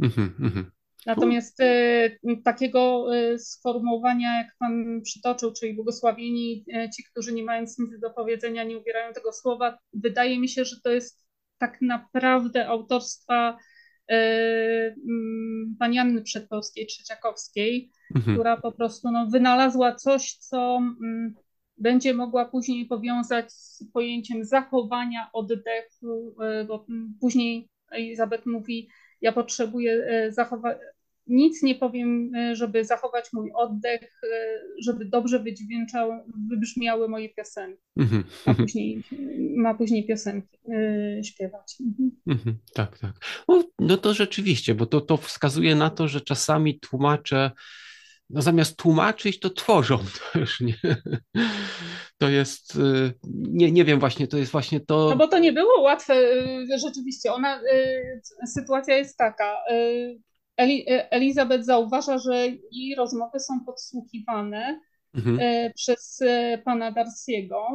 Mhm, mhm. Natomiast y, takiego y, sformułowania, jak Pan przytoczył, czyli błogosławieni y, ci, którzy nie mając nic do powiedzenia, nie ubierają tego słowa, wydaje mi się, że to jest tak naprawdę autorstwa pani Anny Przedpolskiej, Trzeciakowskiej, mhm. która po prostu no, wynalazła coś, co mm, będzie mogła później powiązać z pojęciem zachowania oddechu, bo później Elizabeth mówi, ja potrzebuję zachować, nic nie powiem, e, żeby zachować mój oddech, e, żeby dobrze wydźwięczały, wybrzmiały moje piosenki. Mm-hmm. A później, ma później piosenki y, śpiewać. Mm-hmm. Tak, tak. No, no to rzeczywiście, bo to, to wskazuje na to, że czasami tłumacze no zamiast tłumaczyć, to tworzą też, nie? To jest, nie, nie wiem właśnie, to jest właśnie to... No bo to nie było łatwe, rzeczywiście, ona, sytuacja jest taka, Elizabeth zauważa, że jej rozmowy są podsłuchiwane mhm. przez pana Darsiego.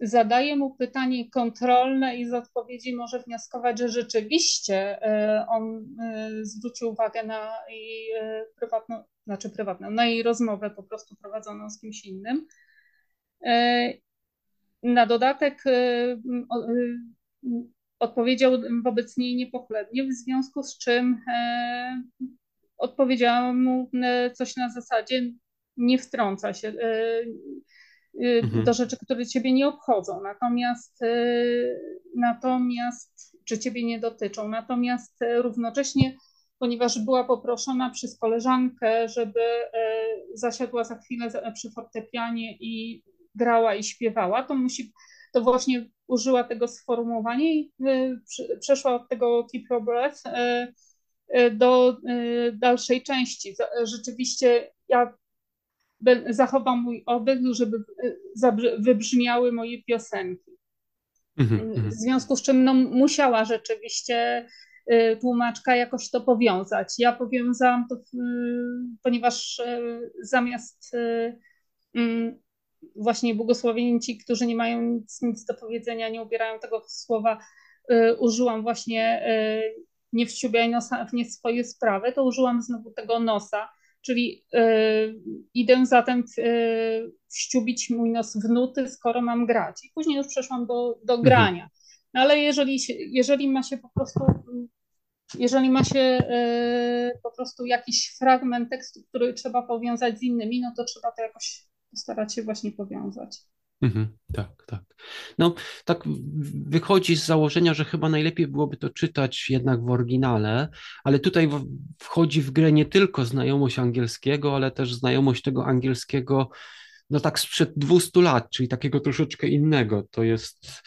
Zadaje mu pytanie kontrolne i z odpowiedzi może wnioskować, że rzeczywiście on zwrócił uwagę na jej prywatną, znaczy prywatną, na jej rozmowę po prostu prowadzoną z kimś innym. Na dodatek odpowiedział wobec niej niepochlebnie, w związku z czym e, odpowiedziałam mu e, coś na zasadzie nie wtrąca się e, e, mhm. do rzeczy, które ciebie nie obchodzą, natomiast, e, natomiast czy ciebie nie dotyczą, natomiast równocześnie ponieważ była poproszona przez koleżankę, żeby zasiadła za chwilę przy fortepianie i grała i śpiewała, to musi to właśnie użyła tego sformułowania i y, przeszła od tego keep your breath y, y, do dalszej części. Rzeczywiście ja zachowam mój oddech, żeby wybrzmiały moje piosenki. Mhm, mhm. W związku z czym no, musiała rzeczywiście tłumaczka jakoś to powiązać. Ja powiązałam to, ponieważ zamiast mm, właśnie błogosławieni ci, którzy nie mają nic, nic do powiedzenia, nie ubierają tego słowa, y, użyłam właśnie y, nie wściubiaj nosa w nie swoje sprawy, to użyłam znowu tego nosa, czyli y, idę zatem y, wściubić mój nos w nuty, skoro mam grać. I później już przeszłam do, do mhm. grania. No ale jeżeli, jeżeli ma się po prostu jeżeli ma się po prostu jakiś fragment tekstu, który trzeba powiązać z innymi, no to trzeba to jakoś starać się właśnie powiązać. Mhm, tak, tak. No, tak wychodzi z założenia, że chyba najlepiej byłoby to czytać jednak w oryginale, ale tutaj wchodzi w grę nie tylko znajomość angielskiego, ale też znajomość tego angielskiego, no tak sprzed 200 lat, czyli takiego troszeczkę innego. To jest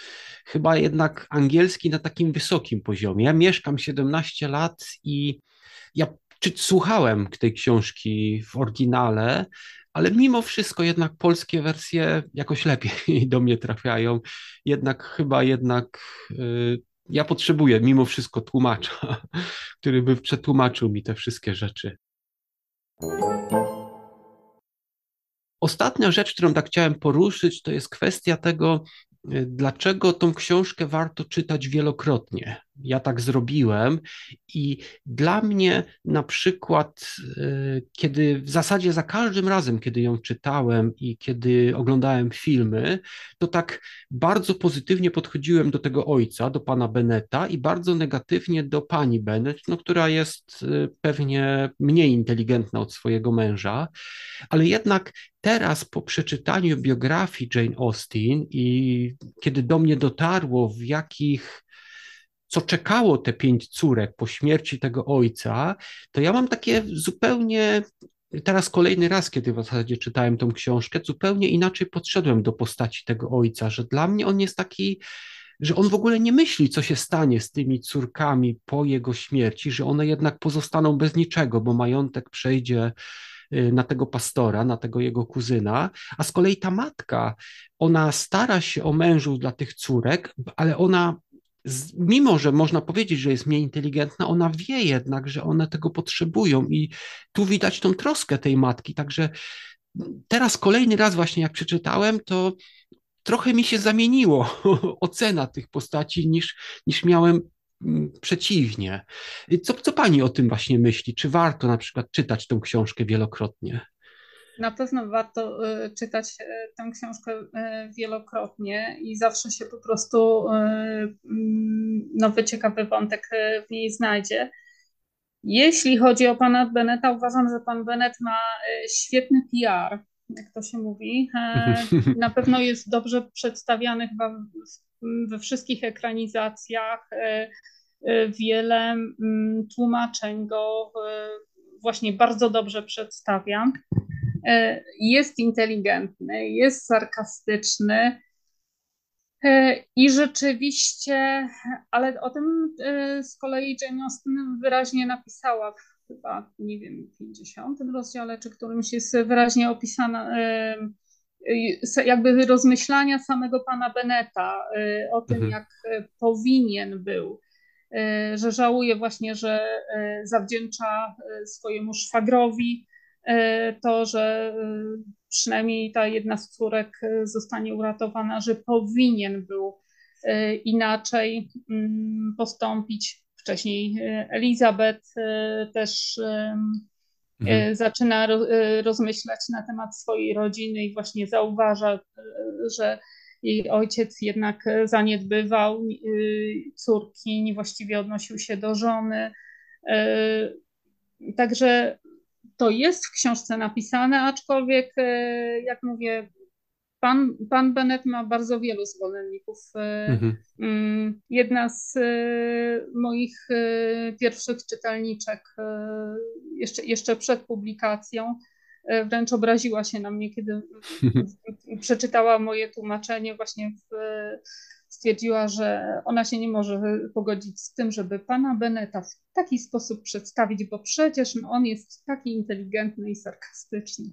chyba jednak angielski na takim wysokim poziomie. Ja mieszkam 17 lat i ja czy, słuchałem tej książki w oryginale, ale mimo wszystko jednak polskie wersje jakoś lepiej do mnie trafiają. Jednak chyba jednak y, ja potrzebuję mimo wszystko tłumacza, który by przetłumaczył mi te wszystkie rzeczy. Ostatnia rzecz, którą tak chciałem poruszyć, to jest kwestia tego, y, dlaczego tą książkę warto czytać wielokrotnie ja tak zrobiłem. I dla mnie na przykład, e, kiedy w zasadzie za każdym razem, kiedy ją czytałem i kiedy oglądałem filmy, to tak bardzo pozytywnie podchodziłem do tego ojca, do pana Beneta i bardzo negatywnie do pani Bennett, no, która jest e, pewnie mniej inteligentna od swojego męża, ale jednak teraz po przeczytaniu biografii Jane Austen i kiedy do mnie dotarło, w jakich co czekało te pięć córek po śmierci tego ojca, to ja mam takie zupełnie teraz kolejny raz, kiedy w zasadzie czytałem tą książkę, zupełnie inaczej podszedłem do postaci tego ojca, że dla mnie on jest taki, że on w ogóle nie myśli, co się stanie z tymi córkami po jego śmierci, że one jednak pozostaną bez niczego, bo majątek przejdzie y, na tego pastora, na tego jego kuzyna, a z kolei ta matka, ona stara się o mężów dla tych córek, ale ona mimo że można powiedzieć, że jest mniej inteligentna, ona wie jednak, że one tego potrzebują i tu widać tą troskę tej matki. Także teraz kolejny raz właśnie jak przeczytałem, to trochę mi się zamieniło ocena tych postaci niż, niż miałem mm, przeciwnie. Co, co pani o tym właśnie myśli? Czy warto na przykład czytać tą książkę wielokrotnie? Na pewno warto y, czytać y, tę książkę y, wielokrotnie i zawsze się po prostu mm, nowy, ciekawy wątek w niej znajdzie. Jeśli chodzi o pana Beneta, uważam, że pan Bennett ma świetny PR, jak to się mówi. E, na pewno jest dobrze przedstawiany chyba we wszystkich ekranizacjach. Wiele mm, tłumaczeń go właśnie bardzo dobrze przedstawia. E, jest inteligentny, jest sarkastyczny e, i rzeczywiście, ale o tym e, z kolei Jane Austen wyraźnie napisała w chyba, nie wiem, 50 rozdziale, czy którymś jest wyraźnie opisana jakby rozmyślania samego pana Beneta o tym, mhm. jak powinien był, że żałuje właśnie, że zawdzięcza swojemu szwagrowi to, że przynajmniej ta jedna z córek zostanie uratowana, że powinien był inaczej mm, postąpić. Wcześniej Elizabeth też mhm. zaczyna rozmyślać na temat swojej rodziny i właśnie zauważa, że jej ojciec jednak zaniedbywał córki, niewłaściwie odnosił się do żony. Także to jest w książce napisane, aczkolwiek, e, jak mówię, pan, pan Bennett ma bardzo wielu zwolenników. E, mhm. Mm, jedna z e, moich pierwszych czytelniczek, jeszcze, jeszcze przed publikacją, wręcz obraziła się na mnie, kiedy przeczytała moje tłumaczenie właśnie w stwierdziła, że ona się nie może pogodzić z tym, żeby pana Beneta w taki sposób przedstawić, bo przecież on jest taki inteligentny i sarkastyczny.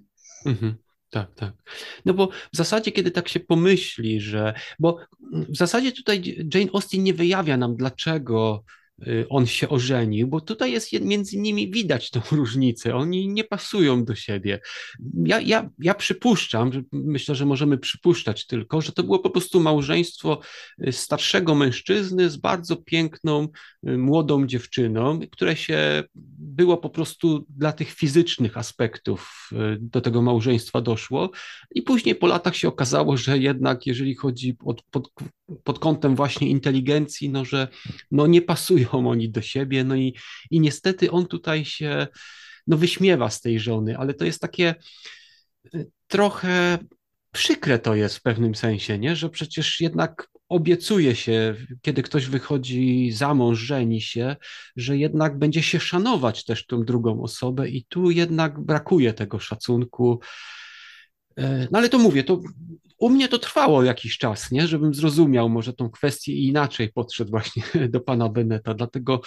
Mhm. Tak, tak. No bo w zasadzie, kiedy tak się pomyśli, że. Bo w zasadzie tutaj Jane Austen nie wyjawia nam, dlaczego on się ożenił, bo tutaj jest między nimi widać tą różnicę. Oni nie pasują do siebie. Ja, ja, ja przypuszczam, myślę, że możemy przypuszczać tylko, że to było po prostu małżeństwo y, starszego mężczyzny z bardzo piękną, y, młodą dziewczyną, które się było po prostu dla tych fizycznych aspektów do tego małżeństwa doszło. I później po latach się okazało, że jednak, jeżeli chodzi pod, pod, pod kątem właśnie inteligencji, no że no nie pasują oni do siebie, no i, i niestety on tutaj się no wyśmiewa z tej żony, ale to jest takie y, trochę przykre to jest w pewnym sensie, nie? że przecież jednak obiecuje się, kiedy ktoś wychodzi za mąż, żeni się, że jednak będzie się szanować też tą drugą osobę i tu jednak brakuje tego szacunku. E, no ale to mówię, to u mnie to trwało jakiś czas, nie? żebym zrozumiał może tą kwestię i inaczej podszedł właśnie do pana Beneta, dlatego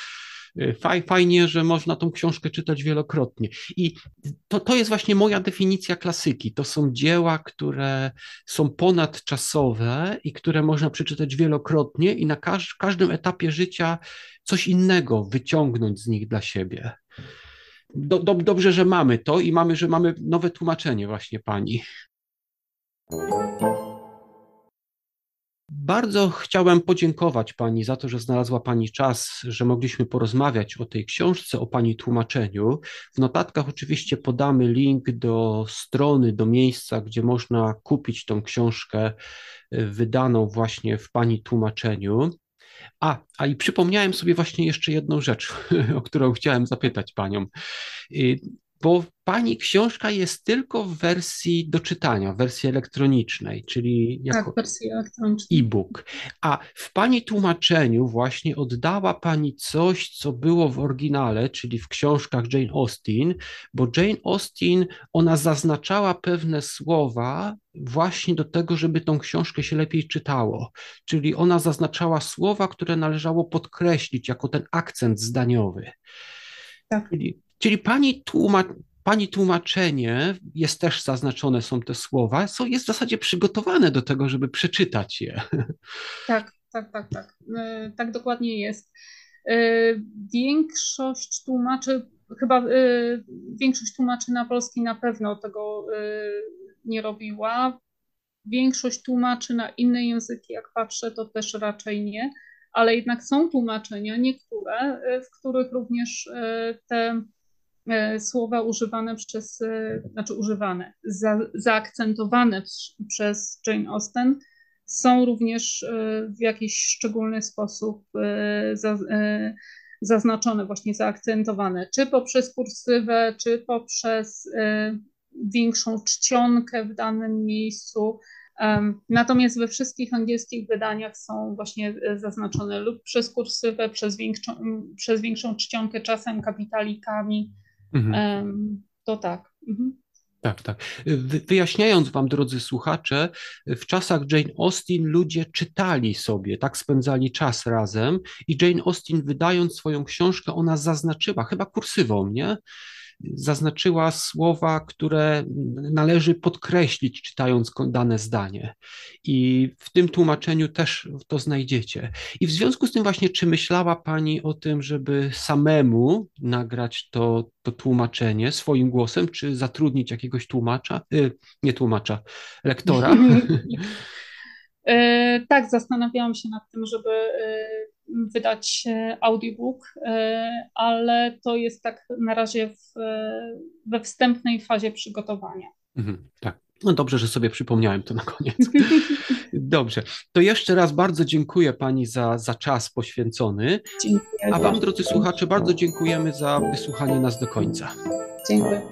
fajnie, że można tą książkę czytać wielokrotnie. I to, to jest właśnie moja definicja klasyki. To są dzieła, które są ponadczasowe i które można przeczytać wielokrotnie i na każ każdym etapie życia coś innego wyciągnąć z nich dla siebie. Do, do, dobrze, że mamy to i mamy, że mamy nowe tłumaczenie właśnie pani. Bardzo chciałem podziękować Pani za to, że znalazła Pani czas, że mogliśmy porozmawiać o tej książce, o Pani tłumaczeniu. W notatkach oczywiście podamy link do strony, do miejsca, gdzie można kupić tą książkę y, wydaną właśnie w Pani tłumaczeniu. A, a i przypomniałem sobie właśnie jeszcze jedną rzecz, o którą chciałem zapytać Panią. Bo Pani książka jest tylko w wersji do czytania, w wersji elektronicznej, czyli jako tak, e-book. A w Pani tłumaczeniu właśnie oddała Pani coś, co było w oryginale, czyli w książkach Jane Austen, bo Jane Austen, ona zaznaczała pewne słowa właśnie do tego, żeby tą książkę się lepiej czytało. Czyli ona zaznaczała słowa, które należało podkreślić jako ten akcent zdaniowy. Tak. Czyli Czyli pani, tłuma, pani tłumaczenie, jest też zaznaczone są te słowa, są, jest w zasadzie przygotowane do tego, żeby przeczytać je. Tak, tak, tak, tak. E, tak dokładnie jest. E, większość tłumaczy, chyba e, większość tłumaczy na polski na pewno tego nie robiła. Większość tłumaczy na inne języki, jak patrzę, to też raczej nie, ale jednak są tłumaczenia, niektóre, w których również te słowa używane przez, e, znaczy używane, za, zaakcentowane przez Jane Austen są również e, w jakiś szczególny sposób za, zaznaczone, właśnie zaakcentowane, czy poprzez kursywę, czy poprzez większą czcionkę w danym miejscu. Natomiast we wszystkich angielskich wydaniach są właśnie zaznaczone lub przez kursywę, przez większą, przez większą czcionkę, czasem kapitalikami. Mhm. To tak. Mhm. Tak, tak. Wyjaśniając Wam, drodzy słuchacze, w czasach Jane Austen ludzie czytali sobie, tak spędzali czas razem i Jane Austen wydając swoją książkę, ona zaznaczyła, chyba kursywą, nie? Zaznaczyła słowa, które należy podkreślić, czytając dane zdanie. I w tym tłumaczeniu też to znajdziecie. I w związku z tym, właśnie, czy myślała Pani o tym, żeby samemu nagrać to, to tłumaczenie swoim głosem, czy zatrudnić jakiegoś tłumacza, y, nie tłumacza, lektora? E, tak, zastanawiałam się nad tym, żeby e, wydać e, audiobook, ale to jest tak na razie w, we wstępnej fazie przygotowania. Mhm, tak. No dobrze, że sobie przypomniałem to na koniec. Dobrze. To jeszcze raz bardzo dziękuję Pani za, za czas poświęcony. Dziękuję. A Wam, drodzy słuchacze, bardzo dziękujemy za wysłuchanie nas do końca. Dziękuję.